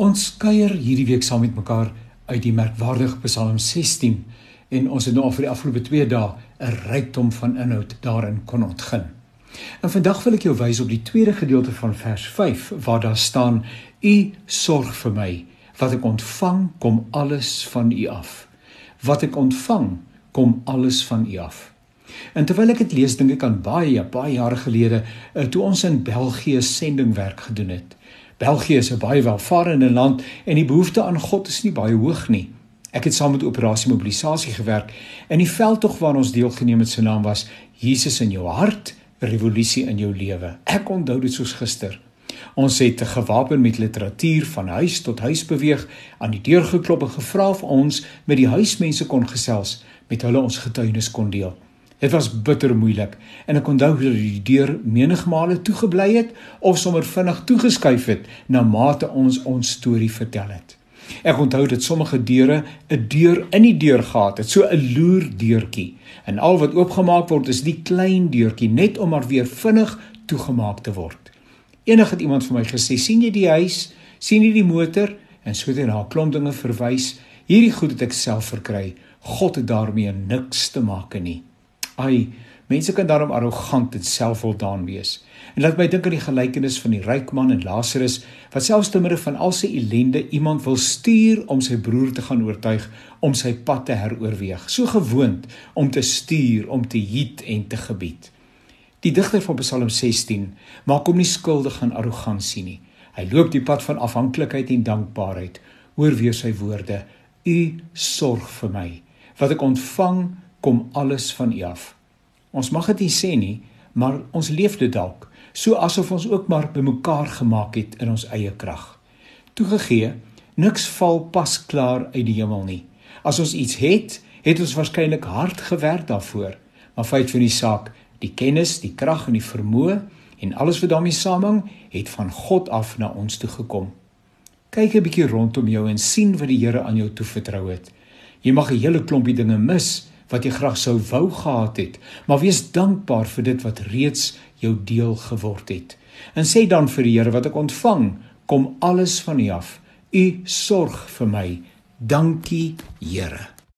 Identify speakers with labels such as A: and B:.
A: Ons kuier hierdie week saam met mekaar uit die merkwaardige Psalm 16 en ons het nou al vir die afgelope 2 dae 'n rykdom van inhoud daarin kon ontgin. En vandag wil ek jou wys op die tweede gedeelte van vers 5 waar daar staan: U sorg vir my. Wat ek ontvang, kom alles van U af. Wat ek ontvang, kom alles van U af. En terwyl ek dit lees, dink ek aan baie baie jare gelede eh, toe ons in België sendingwerk gedoen het. België is 'n baie welvarende land en die behoefte aan God is nie baie hoog nie. Ek het saam met operasie mobilisasie gewerk en die veldtog waaraan ons deelgeneem het se naam was Jesus in jou hart, revolusie in jou lewe. Ek onthou dit soos gister. Ons het gewapen met literatuur van huis tot huis beweeg, aan die deur geklop en gevra of ons met die huismense kon gesels, met hulle ons getuienis kon deel. Dit was bitter moeilik en ek onthou hoe die deur menigmale toegebly het of sommer vinnig toegeskuif het na mate ons ons storie vertel het. Ek onthou dat sommige deure 'n deur in die deur gehad het, so 'n loer deurtjie. En al wat oopgemaak word is die klein deurtjie net om maar weer vinnig toegemaak te word. Eendag het iemand vir my gesê, "Sien jy die huis? Sien jy die motor?" En so het hy na 'n klomp dinge verwys. Hierdie goed het ek self verkry. God het daarmee niks te maak nie. Ai, mense kan daarom arrogant en selfvoldaan wees. En laat my dink aan die gelykenis van die ryk man en Lazarus wat selfs te midde van al sy ellende iemand wil stuur om sy broer te gaan oortuig om sy pad te heroorweeg. So gewoond om te stuur, om te hiet en te gebied. Die digter van Psalm 16 maak hom nie skuldig aan arrogansie nie. Hy loop die pad van afhanklikheid en dankbaarheid. Hoor weer sy woorde: U sorg vir my. Wat ek ontvang kom alles van U af. Ons mag dit nie sê nie, maar ons leef dit dalk so asof ons ook maar bymekaar gemaak het in ons eie krag. Toegegee, niks val pas klaar uit die hemel nie. As ons iets het, het ons waarskynlik hard gewerk daarvoor. Maar feit van die saak, die kennis, die krag en die vermoë en alles wat daarmee saamhang, het van God af na ons toe gekom. Kyk 'n bietjie rondom jou en sien wat die Here aan jou toevertrou het. Jy mag 'n hele klompie dinge mis, wat jy graag sou wou gehad het, maar wees dankbaar vir dit wat reeds jou deel geword het. En sê dan vir die Here wat ek ontvang, kom alles van U af. U sorg vir my. Dankie, Here.